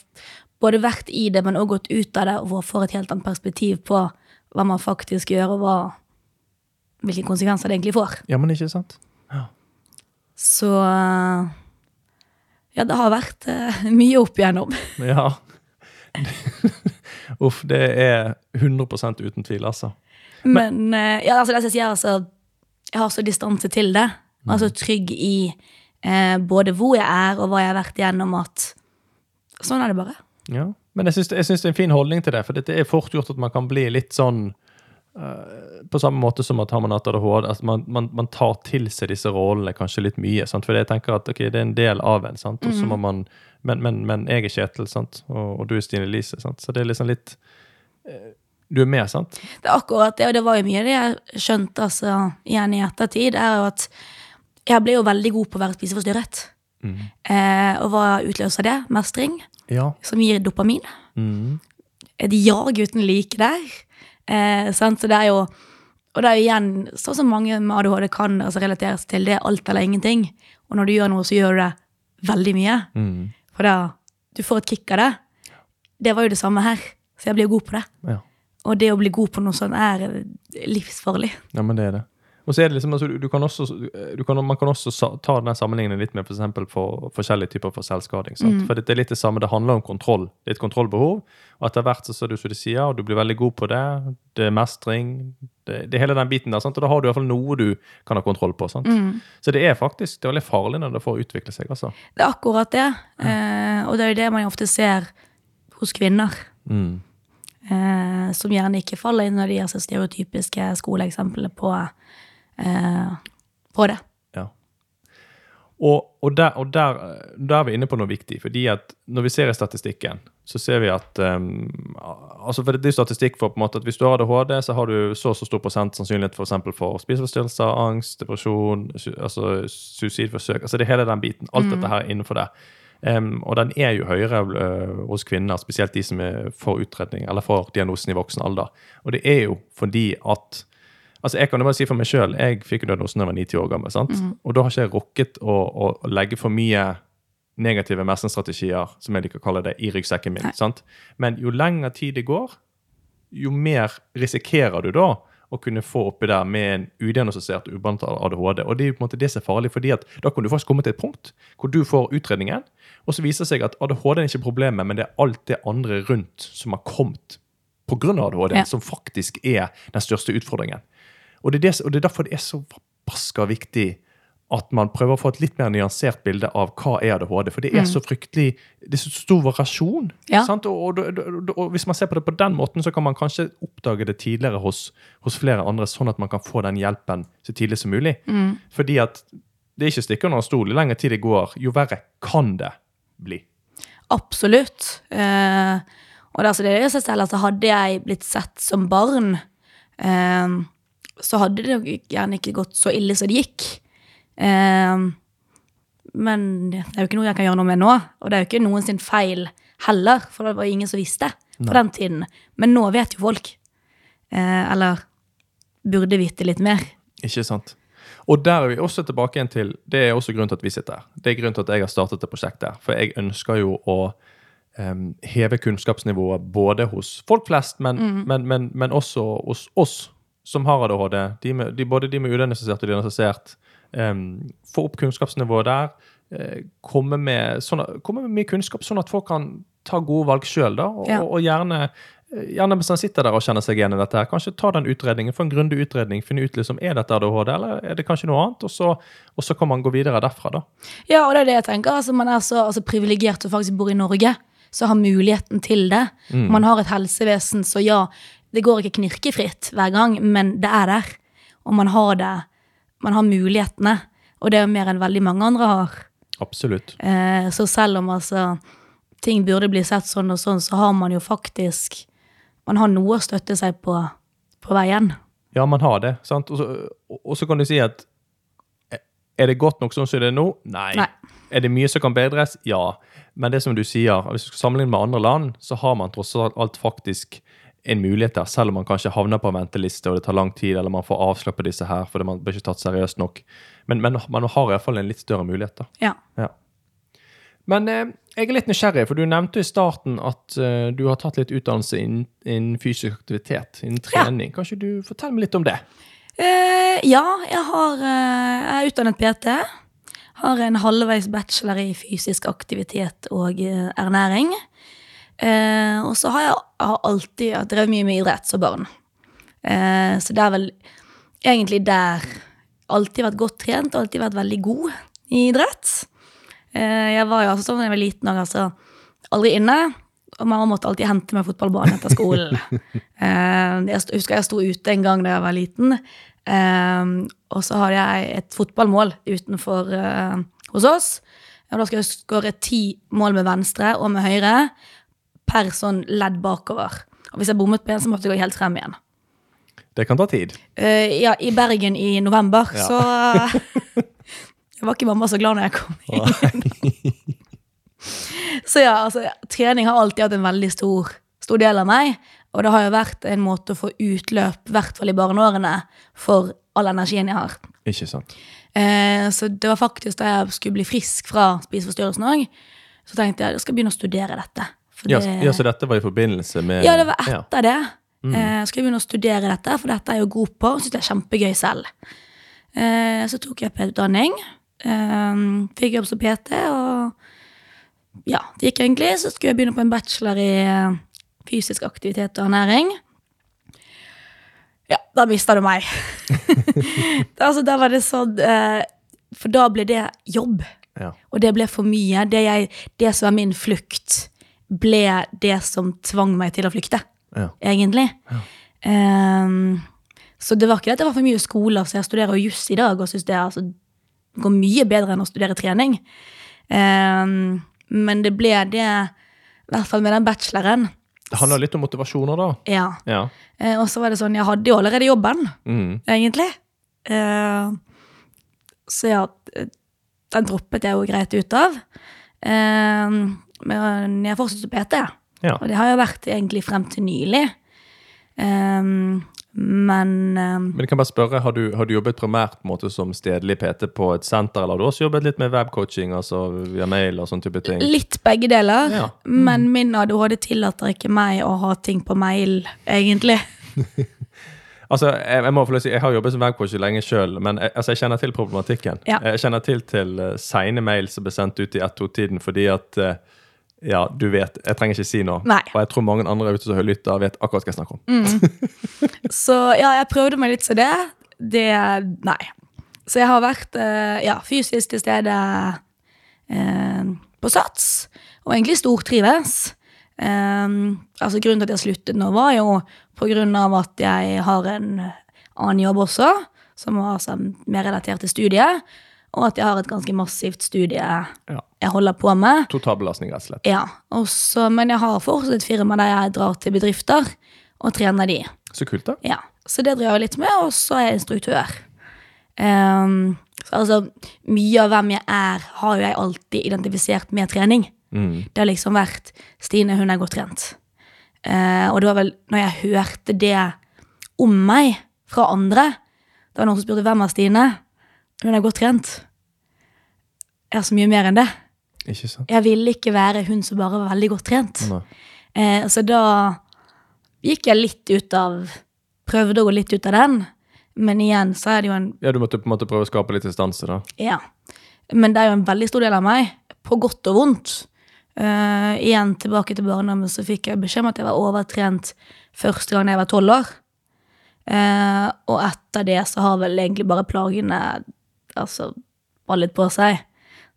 både vært i det, men også gått ut av det, og får et helt annet perspektiv på hva man faktisk gjør, og hva, hvilke konsekvenser det egentlig får. Ja, men ikke sant? Så ja, det har vært uh, mye opp igjennom. [laughs] Ja. [laughs] Uff, det er 100% uten tvil, altså. Men eh, ja, altså det jeg sier, altså, jeg har så distanse til det. Altså trygg i eh, både hvor jeg er, og hva jeg har vært igjennom, at sånn er det bare. Ja. Men jeg syns, jeg syns det er en fin holdning til det, for det er fort gjort at man kan bli litt sånn uh, På samme måte som at har man hatt ADHD, at man, man, man tar til seg disse rollene kanskje litt mye. Sant? For jeg tenker at ok, det er en del av en, sant? og så må man men, men, men jeg er Kjetil, sant? Og, og du er Stine Lise, sant? så det er liksom litt uh, Du er med, sant? Det er akkurat det, og det var jo mye det jeg skjønte altså, igjen i ettertid, er jo at jeg ble jo veldig god på å være spiseforstyrret. Eh, og hva utløser det? Mestring, Ja. som gir dopamin. Mm. Et jag uten like der. Eh, sant? Så det er jo Og det er jo igjen sånn som mange med ADHD kan altså, relateres til. Det er alt eller ingenting. Og når du gjør noe, så gjør du det veldig mye. Mm. For da du får et kick av det. Det var jo det samme her. Så jeg blir god på det. Ja. Og det å bli god på noe sånt er livsfarlig. Ja, men det er det. Og så er det liksom, altså, du, kan også, du kan, Man kan også ta den sammenligningen litt med for, eksempel for forskjellige typer for selvskading. Sant? For det, det er litt det samme, det handler om kontroll. Det er et kontrollbehov. Og etter hvert så, ser du som du sier, og du blir veldig god på det. Det er mestring. Det, det er hele den biten der. Sant? Og da har du i hvert fall noe du kan ha kontroll på. Sant? Så det er faktisk det er veldig farlig når det får utvikle seg. altså. Det er akkurat det. Eh, og det er jo det man ofte ser hos kvinner. Mm. Eh, som gjerne ikke faller inn når de altså stereotypiske skoleeksemplene på, eh, på det. Ja. Og, og, der, og der, der er vi inne på noe viktig. fordi at når vi ser i statistikken, så ser vi at um, altså for Det er statistikk for på en måte at hvis du har ADHD, så har du så og så stor prosent sannsynlighet for, eksempel for spiseforstyrrelser, angst, depresjon, su, altså suicidforsøk. altså det hele den biten. Alt dette her er innenfor det. Um, og den er jo høyere uh, hos kvinner, spesielt de som er får utredning eller får diagnosen i voksen alder. Og det er jo fordi at Altså, Jeg kan jo bare si for meg sjøl, jeg fikk jo diagnosen da jeg var 90 år gammel. sant? Og da har ikke jeg rukket å, å, legge for mye negative mestringsstrategier, som jeg liker å kalle det, i ryggsekken min. sant? Men jo lengre tid det går, jo mer risikerer du da å kunne få oppi der med en udiagnostisert ubehandlet ADHD. Og det er jo på en måte det som er farlig, fordi at da kan du faktisk komme til et punkt hvor du får utredningen, og så viser det seg at ADHD er ikke problemet, men det er alt det andre rundt som har kommet pga. ADHD, Ja. som faktisk er den største utfordringen. Og det er, det, og det er derfor det er så forbaska viktig at man prøver å få et litt mer nyansert bilde av hva er ADHD. For det er så fryktelig Det er så stor variasjon. Ja. Sant? Og, og, og, og hvis man ser på det på den måten, så kan man kanskje oppdage det tidligere hos, hos flere andre, sånn at man kan få den hjelpen så tidlig som mulig. Fordi at det er ikke stikke under en stol. Jo lenger tid det går, jo verre kan det bli. Absolutt. Eh, og det, altså, det er i seg selv at hadde jeg blitt sett som barn, eh, så hadde det gjerne ikke gått så ille som det gikk. Eh, men det er jo ikke noe jeg kan gjøre noe med nå, og det er jo ikke noen sin feil heller, for det var ingen som visste på den tiden. Men nå vet jo folk. Eh, eller burde vite litt mer. Ikke sant? Og der er vi også tilbake igjen til Det er også grunnen til at vi sitter her. Det er grunnen til at jeg har startet det prosjektet. For jeg ønsker jo å um, heve kunnskapsnivået både hos folk flest, men, men, men, men også hos oss som har ADHD. De med, de, både de med udiagnostisert og diagnostisert. um, få opp kunnskapsnivået der. Uh, komme, med, sånne, komme med mye kunnskap, sånn at folk kan ta gode valg sjøl. Og, Ja. og gjerne Gjerne mens han sitter der og kjenner seg igjen i dette. her, Kanskje ta den utredningen, få en grundig utredning, finne ut liksom, er dette ADHD, eller er det kanskje noe annet? Og så, og så kan man gå videre derfra, da. Ja, og det er det jeg tenker. Altså, man er så altså, privilegert som faktisk bor i Norge, så har muligheten til det. Man har et helsevesen, så ja, det går ikke knirkefritt hver gang, men det er der. Og man har det. Man har mulighetene. Og det er mer enn veldig mange andre har. Absolutt. Eh, så selv om altså ting burde bli sett sånn og sånn, så har man jo faktisk Man har noe å støtte seg på på veien. Ja, man har det. sant? Og så, og- og så kan du si at er det godt nok sånn som det er nå? Nei. Nei. Er det mye som kan bedres? Ja. Men det som du sier, hvis du skal sammenligne med andre land, så har man tross alt faktisk en mulighet der, selv om man kanskje havner på en venteliste og det tar lang tid, eller man får avslag på disse her fordi man blir ikke tatt seriøst nok. Men, men man har iallfall en litt større mulighet. da. Ja. Ja. Men eh, jeg er litt nysgjerrig, for du nevnte i starten at eh, du har tatt litt utdannelse innen, innen fysisk aktivitet, innen trening. Kanskje du forteller meg litt om det? Uh, ja, jeg har uh, Jeg er utdannet PT. Har en halvveis bachelor i fysisk aktivitet og uh, ernæring. Eh, og så har jeg har alltid jeg drevet mye med idrett som barn. Eh, så det er vel egentlig der Alltid vært godt trent, alltid vært veldig god i idrett. Eh, jeg var jo altså sånn da jeg var liten og altså aldri inne. Og mamma måtte alltid hente meg fotballbanen etter skolen. [laughs] Eh, jeg husker jeg sto ute en gang da jeg var liten, eh, og så hadde jeg et fotballmål utenfor eh, hos oss. Og da skal jeg skåre ti mål med venstre og med høyre per sånn ledd bakover. Og hvis jeg bommet på en, så måtte jeg gå helt frem igjen. Det kan ta tid. Uh, ja, i Bergen i november, Ja. så [laughs] Jeg var ikke mamma så glad når jeg kom inn. [laughs] så ja, altså, trening har alltid hatt en veldig stor, stor del av meg. Og det har jo vært en måte å få utløp, i hvert fall i barneårene, for all energien jeg har. Ikke sant? Eh, så det var faktisk da jeg skulle bli frisk fra spiseforstyrrelsen òg, så tenkte jeg jeg skal begynne å studere dette. Ja, ja, Så dette var i forbindelse med ja, det var Ja. etter det. Eh, skal jeg begynne å studere dette, for dette er jeg jo god på, og syns det er kjempegøy selv. Eh, så tok jeg PT-utdanning. Eh, fikk jobb som PT, og ja, det gikk egentlig. Så skulle jeg begynne på en bachelor i eh, fysisk aktivitet og ernæring. Ja, da mista du meg. [laughs] altså, da var det sånn For da ble det jobb. Ja. Og det ble for mye. Det, jeg, det som var min flukt, ble det som tvang meg til å flykte, Ja. egentlig. Ehm, så det var ikke det at det var for mye skole, så jeg studerer jo juss i dag og syns det altså, går mye bedre enn å studere trening. Um, men det ble det, i hvert fall med den bacheloren. Det handler litt om motivasjoner, da. Ja. Ja. Uh, og så var det sånn, jeg hadde jo allerede jobben, Mm. egentlig. Uh, så ja, eh, den droppet jeg jo greit ut av. Eh, men jeg fortsatte PT, Ja. og det har jeg vært egentlig frem til nylig. Um, men um, Men jeg kan bare spørre, har du, har du jobbet primært måte som stedlig PT på et senter, eller har du også jobbet litt med webcoaching, altså via mail og sånn type ting? litt begge deler. Ja. Men min ADHD tillater ikke meg å ha ting på mail, egentlig. [laughs] Altså, jeg, jeg må få si, jeg har jobbet som webcoach lenge sjøl, men jeg, altså, jeg kjenner til problematikken. Ja. Jeg kjenner til til uh, seine mail som ble sendt ut i ett-to-tiden fordi at eh, Ja, du vet. Jeg trenger ikke si noe. Nei. Og jeg tror mange andre ute som lytter, vet akkurat hva jeg snakker om. [laughs] Så ja, jeg prøvde meg litt til det. Det Nei. Så jeg har vært eh, ja, fysisk til stede eh, på Sats, og egentlig stortrives. Eh, altså Grunnen til at jeg sluttet nå, var jo på grunn av at jeg har en annen jobb også, som var altså, mer relatert til studiet, og at jeg har et ganske massivt studie Ja. jeg holder på med. Totalbelastning, rett og slett. Ja, også, Men jeg har fortsatt et firma der jeg drar til bedrifter og trener de. Så kult, da. Ja, Så det driver jeg litt med, og så er jeg instruktør. Um, så altså, Mye av hvem jeg er, har jo jeg alltid identifisert med trening. Mm. Det har liksom vært Stine, hun er godt trent. Uh, og det var vel når jeg hørte det om meg fra andre Det var noen som spurte hvem er Stine. Hun er godt trent. Jeg er så mye mer enn det. Ikke sant? Jeg ville ikke være hun som bare var veldig godt trent. Eh, så da gikk jeg litt ut av Prøvde å gå litt ut av den. Men igjen så er det jo en Ja, du måtte på en måte prøve å skape litt distanse, da. Ja. Men det er jo en veldig stor del av meg, på godt og vondt. Uh, igjen tilbake til barndommen så fikk jeg beskjed om at jeg var overtrent første gang jeg var tolv år. Uh, og etter det så har vel egentlig bare plagene altså bare litt på seg.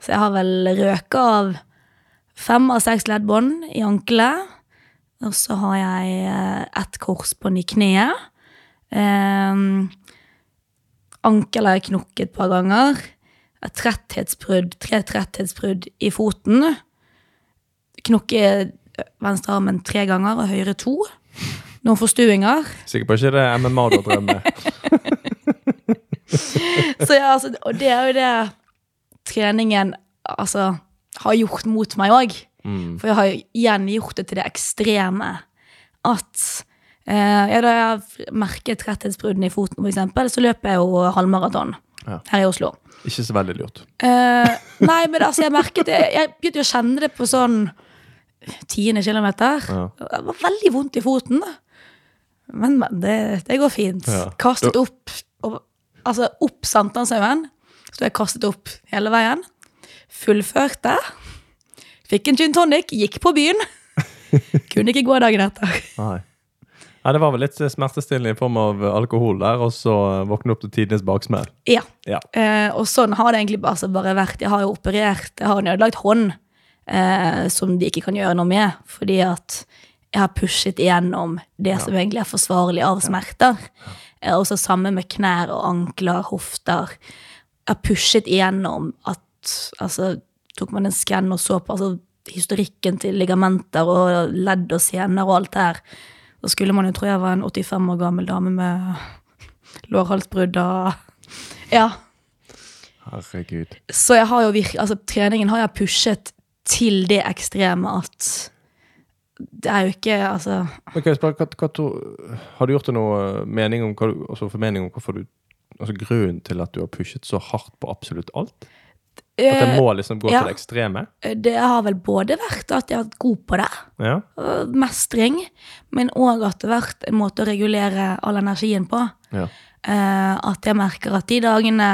Så jeg har vel røka av fem av seks leddbånd i ankelet. Og så har jeg eh, ett korsbånd i kneet. Eh, ankelet har jeg knokket et par ganger. Et tretthetsbrudd, tre tretthetsbrudd i foten. Knokke venstre armen tre ganger og høyre to. Noen forstuinger. Sikker på ikke det er MMA du med. [laughs] Så ja, altså, og det er jo det treningen altså, har gjort mot meg òg. Mm. For jeg har igjen gjort det til det ekstreme at eh, ja, Da jeg merket tretthetsbruddene i foten, for eksempel, så løper jeg jo halvmaraton Ja. her i Oslo. Ikke så veldig lurt. Eh, [laughs] nei, men altså, jeg merket det Jeg begynte å kjenne det på sånn tiende kilometer. Ja. Det var veldig vondt i foten. Men, men det, det går fint. Ja. Kastet opp og, Altså opp Sankthanshaugen. Så jeg kastet opp hele veien. Fullførte. Fikk en gin tonic, gikk på byen. [laughs] Kunne ikke gå dagen etter. Nei. Nei, det var vel litt smertestillende i form av alkohol der, og så våkne opp til tidenes baksmell. Ja. Ja. Eh, og sånn har det egentlig bare, altså bare vært. Jeg har jo operert, jeg har en ødelagt hånd eh, som de ikke kan gjøre noe med, fordi at jeg har pushet igjennom det som egentlig er forsvarlig av smerter. Eh, også samme med knær og ankler, hofter. Jeg har pushet igjennom at altså, tok man en skann og så på altså, historikken til ligamenter og ledd og sener og alt det her. Da skulle man jo tro jeg var en 85 år gammel dame med lårhalsbrudd og Ja. Herregud. Så jeg har jo virke, Altså, treningen har jeg pushet til det ekstreme at det er jo ikke Altså jeg spørre, hva, hva to, Har du gjort deg noe mening om hva altså formening om hvorfor du Altså grunnen til at du har pushet så hardt på absolutt alt? At det eh, må liksom gå ja. til det ekstreme? Det har vel både vært at jeg har vært god på det, Ja. mestring, men òg at det har vært en måte å regulere all energien på. ja. Eh, at jeg merker at de dagene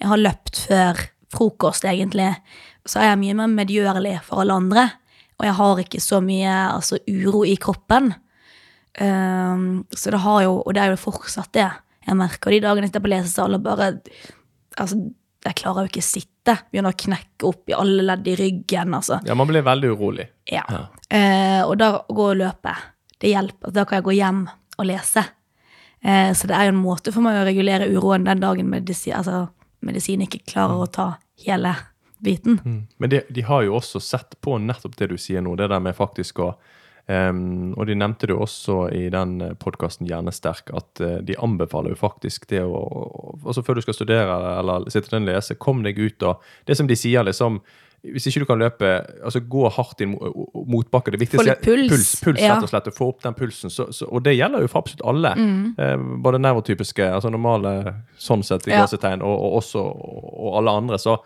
jeg har løpt før frokost, egentlig, så er jeg mye mer medgjørlig for alle andre. Og jeg har ikke så mye altså, uro i kroppen. Um, så det har jo, og det er jo fortsatt det. Jeg merker de dagene jeg sitter på lesesal og bare Altså, jeg klarer jo ikke å sitte. Begynner å knekke opp i alle ledd i ryggen. altså. ja, man blir veldig urolig. Ja. Ja. Uh, og da går gå og løper. det hjelper. Da kan jeg gå hjem og lese. Eh, så det er jo en måte for meg å regulere uroen den dagen medisin, altså, medisin ikke klarer å ta hele biten. Mm. Men de, de har jo også sett på nettopp det du sier nå, det der med faktisk å um, Og de nevnte det jo også i den podkasten Hjernesterk, at uh, de anbefaler jo faktisk det å Altså før du skal studere eller sitte og lese, kom deg ut og Det som de sier, liksom hvis ikke du kan løpe, altså gå hardt inn mot- motbakke Det viktigste litt puls. puls, puls Ja. rett og slett, å få opp den pulsen. Så, så, og det gjelder jo for absolutt alle. Eh, både nevrotypiske, altså normale sånn sett i Ja. og, og også og alle andre. Så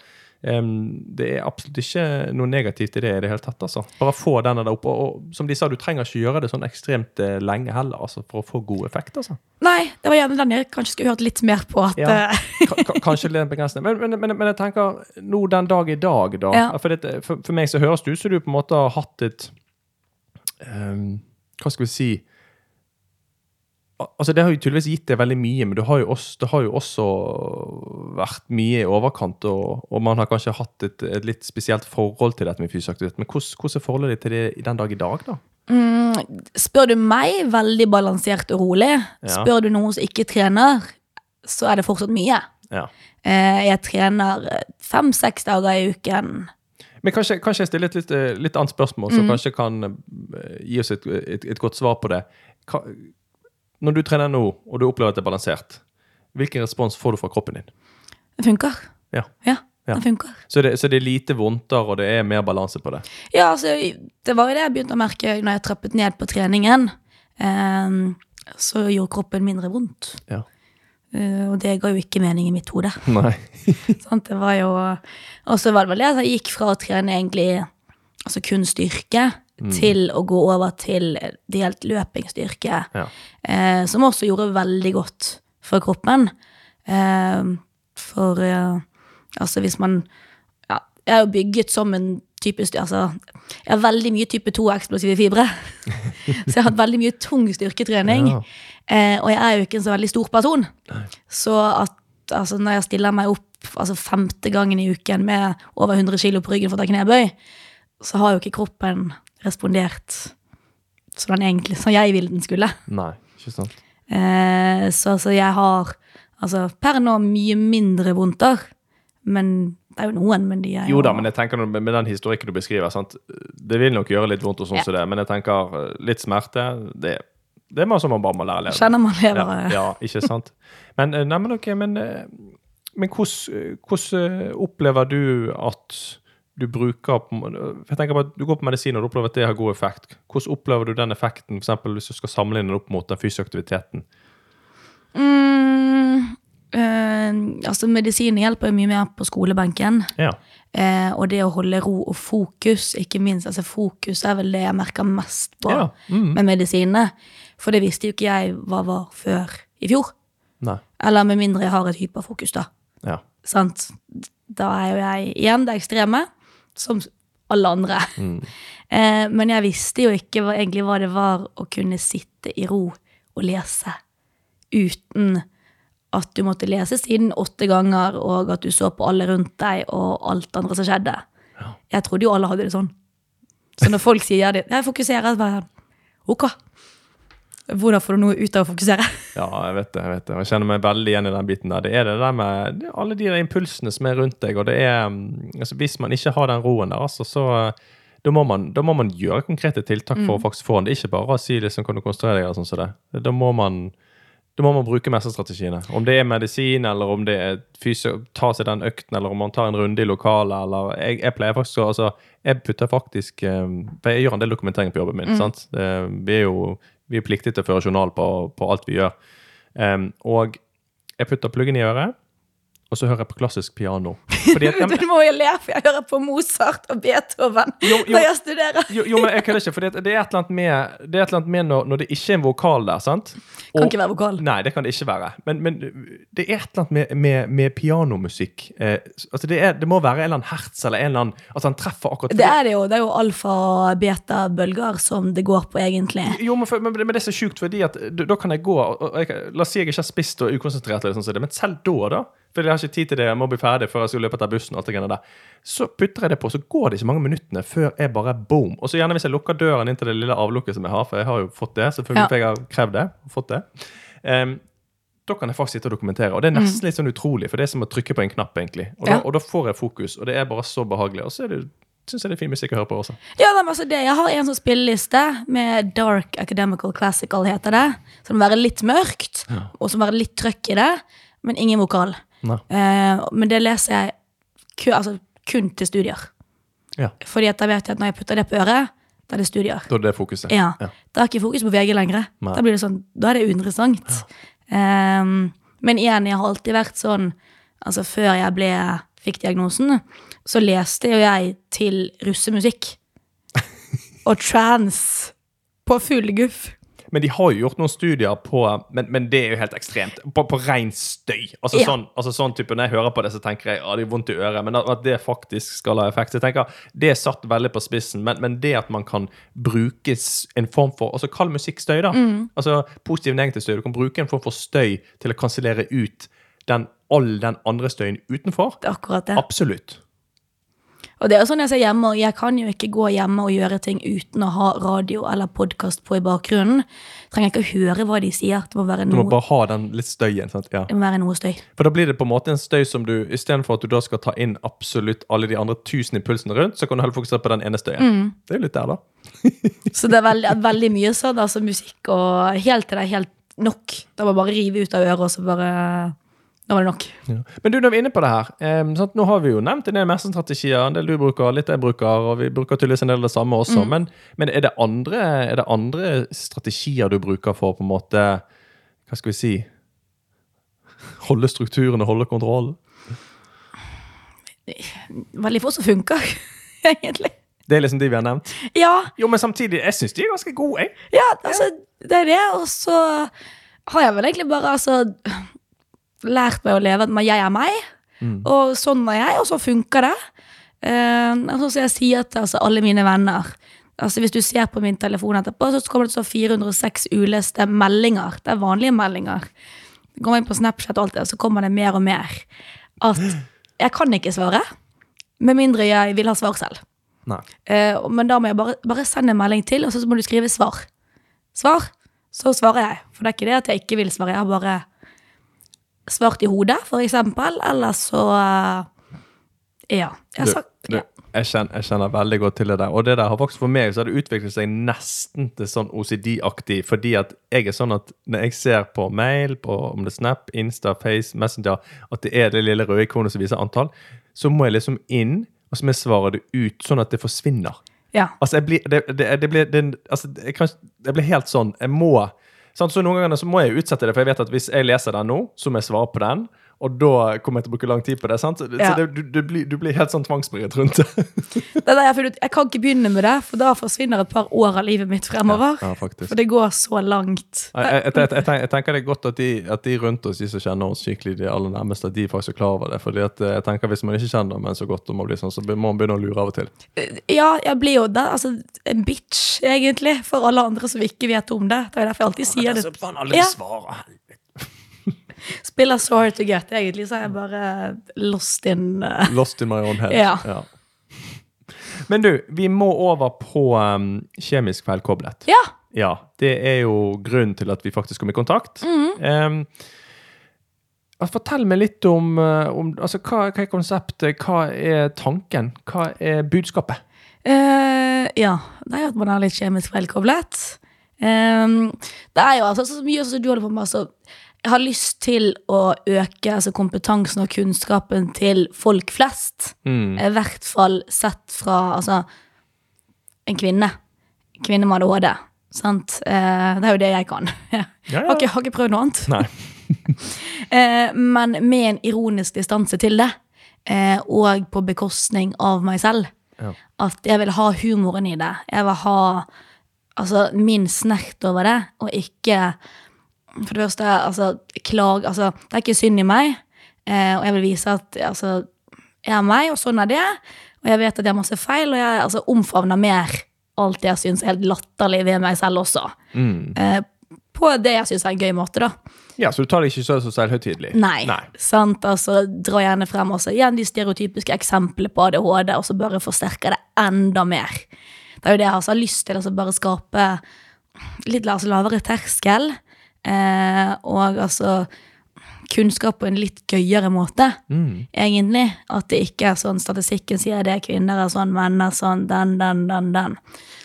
em, det er absolutt ikke noe negativt i det i det hele tatt. altså. Bare få denne der opp. Og, og som de sa, du trenger ikke gjøre det sånn ekstremt eh, lenge heller altså, for å få god effekt. altså. Nei, det var gjerne den jeg kanskje skulle hørt litt mer på. at... Ja. eh, kanskje litt begrensende. Men, men, men, men jeg tenker, nå den dag i dag, da Ja. for, det, for, for meg så høres det ut som du på en måte har hatt et um, Hva skal vi si Altså, Det har jo tydeligvis gitt deg veldig mye, men det har jo også, det har jo også vært mye i overkant. Og, og man har kanskje hatt et, et, litt spesielt forhold til dette med fysisk aktivitet. Men hvordan, hvordan er forholdet ditt til det i den dag i dag, da? Mm, spør du meg, veldig balansert og rolig. Ja. Spør du noen som ikke trener, så er det fortsatt mye. Ja. Eh, jeg trener fem-seks dager i uken. Men kanskje, kanskje jeg stiller et litt, eh, litt annet spørsmål, som kanskje kan eh, gi oss et, et, et godt svar på det. Hva, når du trener nå, og du opplever at det er balansert, hvilken respons får du fra kroppen din? Det funker. Ja. Ja, Ja. det funker. Så det, så det er lite vondtere, og det er mer balanse på det? Ja, altså, det var jo det jeg begynte å merke når jeg trappet ned på treningen. Eh, så gjorde kroppen mindre vondt. Ja. Eh, og det ga jo ikke mening i mitt hode. [laughs] Nei. [laughs] sånn, Det var jo Og så var det vel det at jeg gikk fra å trene egentlig altså kun styrke til å gå over til delt løpingsstyrke. Ja. Eh, som også gjorde veldig godt for kroppen. Eh, for eh, altså hvis man ja, Jeg er jo bygget som en type altså, Jeg har veldig mye type 2 eksplosive fibre. [laughs] så jeg har hatt veldig mye tung styrketrening. Ja. Eh, og jeg er jo ikke en så veldig stor person. Så at altså, når jeg stiller meg opp altså, femte gangen i uken med over 100 kilo på ryggen for å ta knebøy, så har jo ikke kroppen respondert som den egentlig, som jeg ville den skulle. Nei, ikke sant? Eh, så altså, jeg har altså, per nå mye mindre vondter. Men det er jo noen, men de er Jo da, men jeg tenker med den historikken du beskriver, sant? det vil nok gjøre litt vondt, og sånn Ja. som det, men jeg tenker eh, litt smerte det, det er man som man bare må lære å leve. Kjenner man lever Ja, ja, ikke sant? [laughs] Men, eh, nei, men ok, men, eh, men hvordan, hvordan eh, opplever du at du bruker Jeg tenker at Du går på medisin og du opplever at det har god effekt. Hvordan opplever du den effekten for eksempel, hvis du skal sammenligne den opp mot den fysiske aktiviteten? Mm, øh, altså Medisin hjelper jo mye mer på skolebenken. Ja. Eh, og det å holde ro og fokus, ikke minst. altså Fokus er vel det jeg merker mest på Ja, mm. med medisinene. For det visste jo ikke jeg hva var før i fjor. Nei. Eller med mindre jeg har et hyperfokus, da. Ja. Sant? Da er jo jeg igjen det ekstreme, som alle andre. Mm. [laughs] Eh, men jeg visste jo ikke hva, egentlig hva det var å kunne sitte i ro og lese uten at du måtte lese siden åtte ganger, og at du så på alle rundt deg og alt andre som skjedde. Jeg trodde jo alle hadde det sånn. Så når folk sier det, jeg fokuserer, jeg bare ok. Hvordan får du noe ut av å fokusere? [laughs] Ja, jeg vet det. Jeg vet det. Jeg kjenner meg veldig igjen i den biten der. Det er det der med det alle de der impulsene som er rundt deg, og det er mm, altså Hvis man ikke har den roen der, altså, så eh, da må, man, da må man gjøre konkrete tiltak for å faktisk få den. Det er ikke bare å si liksom, kan du konsentrere deg, eller sånn som det. Da må man da må man bruke mesterstrategiene. Om det er medisin, eller om det er fysio, ta seg den økten, eller om man tar en runde i lokalet, eller Jeg, jeg pleier faktisk å altså, Jeg putter faktisk eh, For jeg gjør en del dokumentering på jobben min. sant? Det, Vi er jo vi er pliktige til å føre journal på, på alt vi gjør. Um, og jeg putter pluggen i øret, og så hører jeg på klassisk piano. [laughs] Fordi at, Du må jo le, for jeg hører på Mozart og Beethoven Jo, jo. når jeg studerer. jo, jo, men jeg kan ikke, for det, det er et eller annet med, det annet med når, når det ikke er en vokal der. sant? Kan ikke være vokal. Nei, det kan det ikke være. Men, men det er et eller annet med, med, med pianomusikk. Eh, altså det, er, det må være en eller annen hertz eller en eller annen At han treffer akkurat Det er det jo. Det er jo alfa- og beta-bølger som det går på, egentlig. Jo, men, for, men, men det er så sjukt, fordi at da, kan jeg gå og, og jeg, La oss si jeg ikke har spist og ukonsentrert, sånn men selv da, da fordi jeg har ikke tid til det, jeg må bli ferdig før jeg skal løpe etter bussen, og alt det greiene der, så putter jeg det på, så går det ikke mange minuttene før jeg bare boom. Og så gjerne hvis jeg lukker døren inn til det lille avlukket som jeg har, for jeg har jo fått det, selvfølgelig, Ja. for jeg har krevd det, og fått det. Um, da kan jeg faktisk sitte og dokumentere. Og det er nesten litt sånn utrolig, for det er som å trykke på en knapp, egentlig. Og, da, og da får jeg fokus, og det er bare så behagelig. Og så er det, Synes jeg det er fin musikk å høre på også. Ja, men altså det, Jeg har en sånn spilleliste med Dark Academical Classical, heter det. Som må være litt mørkt, og som må være litt trøkk i det, men ingen vokal. Eh, men det leser jeg ku, altså, kun til studier. Ja. Fordi at jeg vet at når jeg putter det på øret, da er det studier. Da er det fokuset. Ja. Ja. Da er ikke fokus på VG lenger. Da blir det sånn, da er det uinteressant. Ehm, men igjen, jeg har alltid vært sånn Altså Før jeg ble, fikk diagnosen, så leste jo jeg til russemusikk. [laughs] Og trans på full guff. Men de har jo gjort noen studier på Men, men det er jo helt ekstremt. På, på ren støy. Altså, Ja. sånn, altså sånn type, Når jeg hører på det, så tenker jeg at det er vondt i øret. Men at, det faktisk skal ha effekt. Så jeg tenker, Det er satt veldig på spissen. Men, men det at man kan bruke en form for altså Kall musikk støy, da. Altså Positiv negativ støy. Du kan bruke en form for støy til å kansellere ut den, all den andre støyen utenfor. Det er akkurat det. Absolutt. Og det er jo sånn jeg ser hjemme, jeg kan jo ikke gå hjemme og gjøre ting uten å ha radio eller podkast på i bakgrunnen. Trenger ikke å høre hva de sier. Det må være noe... Du må bare ha den litt støyen. Sant? Ja. det må være noe støy. For da blir det på en måte en støy som du istedenfor at du da skal ta inn absolutt alle de andre tusen impulsene rundt, så kan du heller fokusere på den ene støyen. Det er jo litt der, da. [laughs] Så det er veldig, veldig mye sånn, altså musikk og helt til det er helt nok. Da må bare rive ut av øret, og så bare Da var det nok. Men du, når vi er inne på det her sant? Nå har vi jo nevnt en del strategier, En del du bruker, litt jeg bruker, og vi bruker tydeligvis en del av det samme også. Men, men er, det andre, er det andre strategier du bruker for på en måte Hva skal vi si Holde strukturen og holde kontrollen? Veldig få som funker, [laughs] egentlig. Det er liksom de vi har nevnt. Ja, Jo, men samtidig, jeg syns de er ganske gode, jeg. ja, altså, det er det. Og så har jeg vel egentlig bare altså lært meg å leve at jeg er meg, og sånn er jeg, og så funker det. Uh, som jeg sier til altså, alle mine venner Altså Hvis du ser på min telefon etterpå, så kommer det så 406 uleste meldinger. Det er vanlige meldinger. Går man inn på Snapchat, og alt det, så kommer det mer og mer. At jeg kan ikke svare, med mindre jeg vil ha svar selv. Eh, men da må jeg bare, bare sende en melding til, og så må du skrive svar. Svar, så svarer jeg. For det er ikke det at jeg ikke vil svare, jeg har bare svart i hodet, for eksempel. Eller så eh, Ja. Jeg har sagt, ja. jeg, kjenner, jeg kjenner veldig godt til det der. Og det der har faktisk for meg så har det utviklet seg nesten til sånn OCD-aktig. Fordi at jeg er sånn at når jeg ser på mail, på om det er Snap, Insta, Face, Messenger, at det er det lille røde ikonet som viser antall, så må jeg liksom inn, og så må jeg svare det ut, sånn at det forsvinner. ja. Altså, jeg blir, det, det, det blir, det, altså, jeg, kan, jeg blir helt sånn Jeg må? Så Noen ganger så må jeg utsette det, for jeg vet at hvis jeg leser den nå, så må jeg svare på den. Og da kommer jeg til å bruke lang tid på det. sant? Så Ja. det, du, du, blir, du blir helt sånn tvangsbredt rundt det. [laughs] Det er det jeg, ut. jeg kan ikke begynne med det, for da forsvinner et par år av livet mitt fremover. Ja, faktisk. For det går så langt. Jeg, jeg, jeg, jeg, tenker, det er godt at de, at de rundt oss, de som kjenner oss skikkelig, de aller nærmeste, at de faktisk er klar over det. Fordi at eh, jeg tenker Hvis man ikke kjenner men så godt, og må bli sånn, så må man begynne å lure av og til. Ja, jeg blir jo det. altså, en bitch, egentlig, for alle andre som ikke vet om det. Det er derfor jeg alltid sier det. faen, alle Ja. svarer, helvete. [laughs] Spiller so hard to get, egentlig, så er jeg bare lost in uh, Lost in my own head. [laughs] Ja. Men du, vi må over på um, kjemisk feilkoblet. Ja! Ja, det er jo grunnen til at vi faktisk kom i kontakt. Um, altså, fortell meg litt om, uh, om altså, hva, hva er konseptet, hva er tanken, hva er budskapet? Uh, ja, det er jo at man er litt kjemisk feilkoblet. Um, det er jo altså så mye som du holder på med. Altså, har lyst til å øke altså, kompetansen og kunnskapen til folk flest. Mm. I hvert fall sett fra altså, en kvinne. Kvinne med ADHD. Sant? Eh, det er jo det jeg kan. [laughs] Ja, ja. har ikke, har ikke prøvd noe annet. [laughs] Eh, men med en ironisk distanse til det, eh, og på bekostning av meg selv. Ja. At jeg vil ha humoren i det. Jeg vil ha altså, min snert over det, og ikke For det første, altså, klag Altså, det er ikke synd i meg, eh, og jeg vil vise at altså, jeg er meg, og sånn er det. Og jeg vet at jeg har masse feil, og jeg altså, omfavner mer alt det jeg syns er helt latterlig ved meg selv også. Mm. Eh, på det jeg syns er en gøy måte, da. Ja, så du tar det ikke så, så selvhøytidelig? Nei. Sant? Altså, dra gjerne frem også igjen de stereotypiske eksemplene på ADHD, og så bare forsterke det enda mer. Det er jo det jeg har lyst til, altså bare skape litt altså, lavere terskel, eh, og altså kunnskap på en litt gøyere måte, Mm. egentlig. At det ikke er sånn statistikken sier det, kvinner er sånn, menn er sånn, den, den, den, den.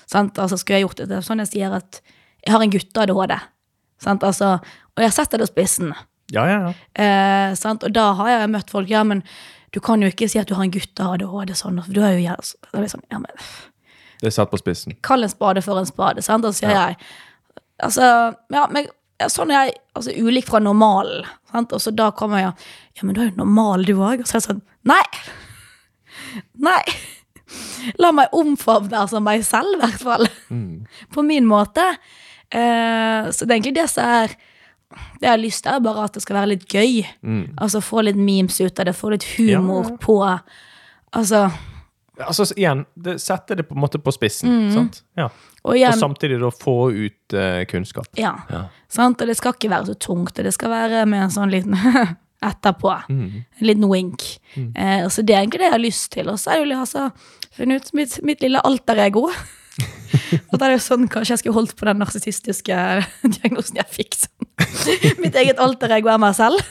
Sant? Altså, skulle jeg gjort det, det sånn jeg sier at jeg har en gutte-ADHD. Altså, og jeg setter det på spissen. Ja, ja, ja. Eh, sant? Og da har jeg møtt folk Ja, men du kan jo ikke si at du har en gutte-ADHD sånn, for du er jo jævlig, så- er det sånn, ja, men Det er satt på spissen. Kall en spade for en spade, sant? Og så sier Ja. jeg Altså, ja, men sånn er jeg altså, ulik fra normalen. Sant? Og så da kommer jeg Ja, men du er jo normal, du òg. Og så er jeg sånn Nei! [laughs] Nei! La meg omfavne altså meg selv, i hvert fall. Mm. På min måte. Eh, så det er egentlig det som er Det jeg har lyst til, er bare at det skal være litt gøy. Altså få litt memes ut av det, få litt humor Ja, på Altså Altså igjen, det setter det på en måte på spissen. sant? Ja. Og Og samtidig da få ut uh, kunnskap. Ja. Ja. Og det skal ikke være så tungt, og det skal være med en sånn liten [laughs] etterpå. Mm. En liten wink. Eh, så det er egentlig det jeg har lyst til. Og så er det jo altså funnet ut mitt, mitt lille alter-ego. [laughs] og da er det jo sånn kanskje jeg skulle holdt på den narsissistiske [laughs] diagnosen jeg fikk. Sånn. Mitt eget alter-ego er meg selv.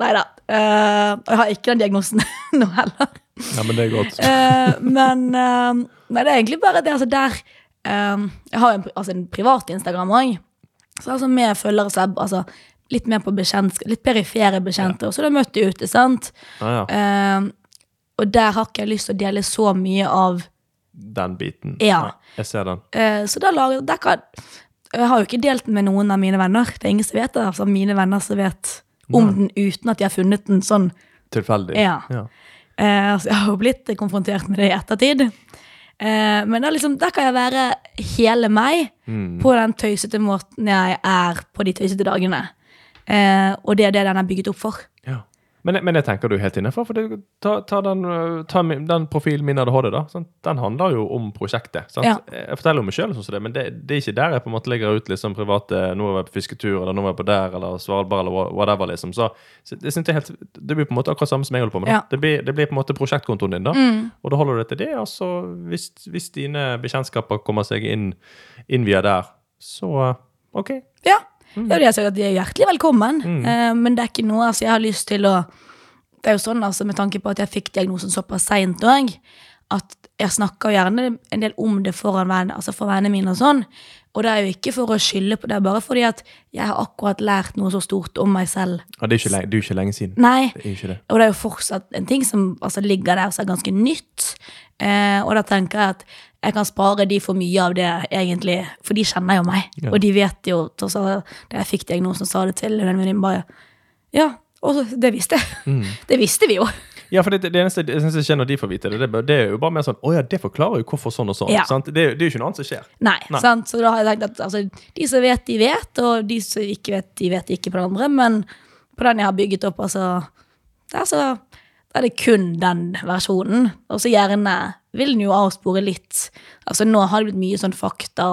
Nei da. Eh, og jeg har ikke den diagnosen nå heller. Ja, men det er godt. Eh, men eh, nei, det er egentlig bare det. Altså der Jeg har en, altså en privat Instagram òg. Så altså med følgere så er altså, litt mer på bekjentskap, litt perifere bekjente. Og så har jeg møtt ute, sant. Ah, ja. uh, og der har ikke jeg lyst til å dele så mye av Den biten. Ja. Jeg ser den. Uh, Så da lager der kan Jeg har jo ikke delt den med noen av mine venner. Det er ingen som vet det. Altså mine venner som vet om den uten at de har funnet den sånn. Tilfeldig. Ja. ja. Eh, altså, jeg har jo blitt konfrontert med det i ettertid. Eh, men liksom, der kan jeg være hele meg Mm. på den tøysete måten jeg er på de tøysete dagene. Eh, og det er det den er bygget opp for. Men, men jeg tenker du er helt innenfor. For det, ta, ta, den, øh, ta den profilen min ADHD, da. Sant? Den handler jo om prosjektet. Sant? Ja. Jeg forteller om meg sjøl, sånn det, men det, det er ikke der jeg på en måte legger ut liksom private Nå er jeg på fisketur, eller nå er jeg på der, eller Svalbard, eller whatever. liksom. Så, så det, jeg helt, det blir på en måte akkurat samme som jeg holder på med. Ja. Mm. Det, blir, det blir på en måte prosjektkontoen din, da. Og da holder du deg til det. Og så hvis, hvis dine bekjentskaper kommer seg inn, inn via der, så OK. Ja, ja det har sagt at de er hjertelig velkommen. Eh, men det er ikke noe altså, jeg har lyst til å Det er jo sånn altså, med tanke på at jeg fikk diagnosen såpass seint òg, at jeg snakker gjerne en del om det foran vennene altså for vennene mine og sånn. Og det er jo ikke for å skylde på det, bare fordi at jeg har akkurat lært noe så stort om meg selv. Ja, det er jo ikke jo ikke lenge siden. Nei, Det det. og det er jo fortsatt en ting som altså, ligger der som er ganske nytt. Eh, og da tenker jeg at jeg kan spare de for mye av det, egentlig. For de kjenner jo meg. Ja. Og de vet jo også, Da jeg fikk diagnosen, sa det til en venninne bare Ja, og det visste jeg. Mm. [laughs] Det visste vi jo. Ja, for det, det eneste jeg syns ikke når de får vite det, det, det er jo bare mer sånn Å ja, det forklarer jo hvorfor sånn og sånn. Ja. Sant? Det, det er jo ikke noe annet som skjer. Nei, Nei. sant? Så da har jeg tenkt at altså, de som vet, de vet, og de som ikke vet, de vet ikke på den andre. Men på den jeg har bygget opp, altså det er, så, er det kun den versjonen. Og så gjerne vil den jo avspore litt. Altså Nå har det blitt mye sånn fakta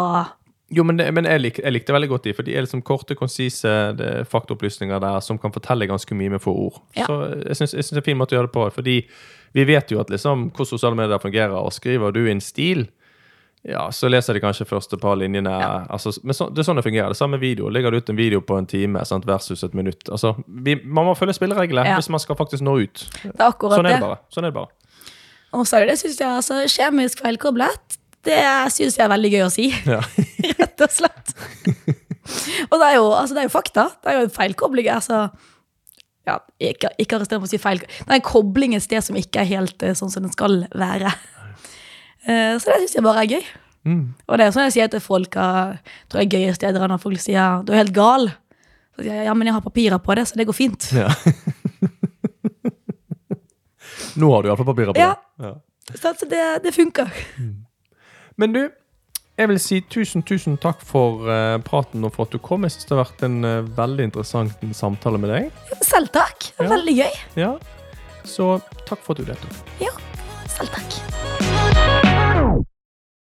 Jo, men, men jeg, lik, jeg likte veldig godt de, for de er liksom korte, konsise er faktaopplysninger der som kan fortelle ganske mye med få ord. Ja. Så jeg syns det er en fin måte å gjøre det på, fordi vi vet jo at liksom hvordan sosiale medier fungerer, og skriver du inn stil, ja, så leser de kanskje første par linjene. Altså, men så, det er sånn det fungerer. Det samme video. Legger du ut en video på en time sant, versus et minutt. Altså, vi, man må følge spillereglene Ja. hvis man skal faktisk nå ut. Det er akkurat Sånn er det. det bare. Sånn er det bare. Og så er det syns jeg, altså kjemisk feilkoblet. Det syns jeg er veldig gøy å si. Ja. [laughs] rett og slett. og det er, jo, altså, det er jo fakta. Det er jo en feilkobling. Altså, ja, ikke, ikke arrester meg på å si feil. Det er en kobling et sted som ikke er helt eh, sånn som den skal være. Eh, så det syns jeg bare er gøy. Mm. Og det er sånn jeg sier til folk tror jeg gøye steder når folk sier du er helt gal. Så sier jeg ja, men jeg har papirer på det, så det går fint. Ja. [laughs] Nå har du iallfall papirer på Ja. det. Ja. Så altså, det, det funker. Men du, jeg vil si tusen, tusen takk for uh, praten og for at du kom. Jeg synes det har vært en uh, veldig interessant samtale med deg. Selv takk. Ja. Veldig gøy. Ja. Så takk for at du deltok. Ja, selv takk.